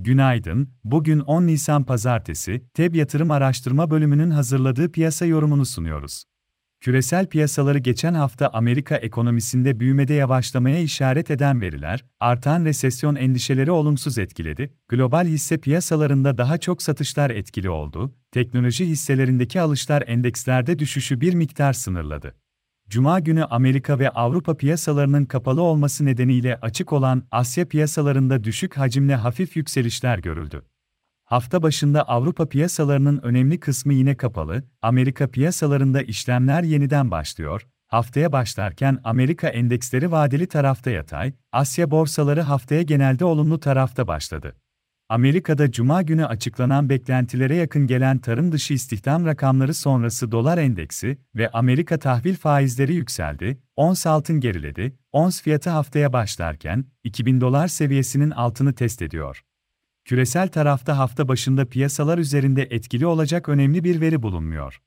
Günaydın, bugün 10 Nisan Pazartesi, TEB Yatırım Araştırma Bölümünün hazırladığı piyasa yorumunu sunuyoruz. Küresel piyasaları geçen hafta Amerika ekonomisinde büyümede yavaşlamaya işaret eden veriler, artan resesyon endişeleri olumsuz etkiledi, global hisse piyasalarında daha çok satışlar etkili oldu, teknoloji hisselerindeki alışlar endekslerde düşüşü bir miktar sınırladı. Cuma günü Amerika ve Avrupa piyasalarının kapalı olması nedeniyle açık olan Asya piyasalarında düşük hacimli hafif yükselişler görüldü. Hafta başında Avrupa piyasalarının önemli kısmı yine kapalı, Amerika piyasalarında işlemler yeniden başlıyor. Haftaya başlarken Amerika endeksleri vadeli tarafta yatay, Asya borsaları haftaya genelde olumlu tarafta başladı. Amerika'da cuma günü açıklanan beklentilere yakın gelen tarım dışı istihdam rakamları sonrası dolar endeksi ve Amerika tahvil faizleri yükseldi, ons altın geriledi, ons fiyatı haftaya başlarken 2000 dolar seviyesinin altını test ediyor. Küresel tarafta hafta başında piyasalar üzerinde etkili olacak önemli bir veri bulunmuyor.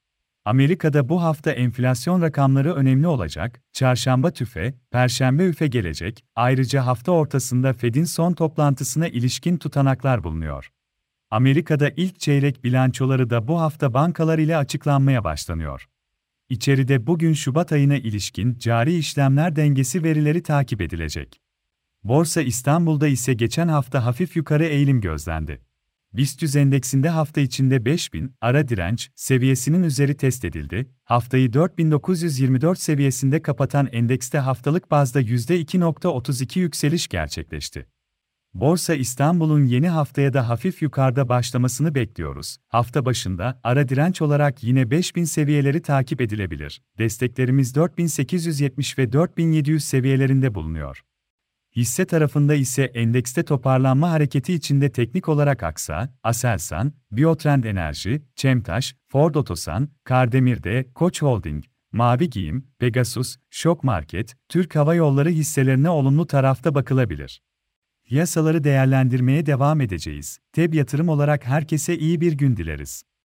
Amerika'da bu hafta enflasyon rakamları önemli olacak, çarşamba tüfe, perşembe üfe gelecek, ayrıca hafta ortasında Fed'in son toplantısına ilişkin tutanaklar bulunuyor. Amerika'da ilk çeyrek bilançoları da bu hafta bankalar ile açıklanmaya başlanıyor. İçeride bugün Şubat ayına ilişkin cari işlemler dengesi verileri takip edilecek. Borsa İstanbul'da ise geçen hafta hafif yukarı eğilim gözlendi. BIST endeksinde hafta içinde 5000 ara direnç seviyesinin üzeri test edildi. Haftayı 4924 seviyesinde kapatan endekste haftalık bazda %2.32 yükseliş gerçekleşti. Borsa İstanbul'un yeni haftaya da hafif yukarıda başlamasını bekliyoruz. Hafta başında ara direnç olarak yine 5000 seviyeleri takip edilebilir. Desteklerimiz 4870 ve 4700 seviyelerinde bulunuyor. Hisse tarafında ise endekste toparlanma hareketi içinde teknik olarak Aksa, Aselsan, Biotrend Enerji, Çemtaş, Ford Otosan, Kardemir'de, Koç Holding, Mavi Giyim, Pegasus, Şok Market, Türk Hava Yolları hisselerine olumlu tarafta bakılabilir. Piyasaları değerlendirmeye devam edeceğiz. TEB yatırım olarak herkese iyi bir gün dileriz.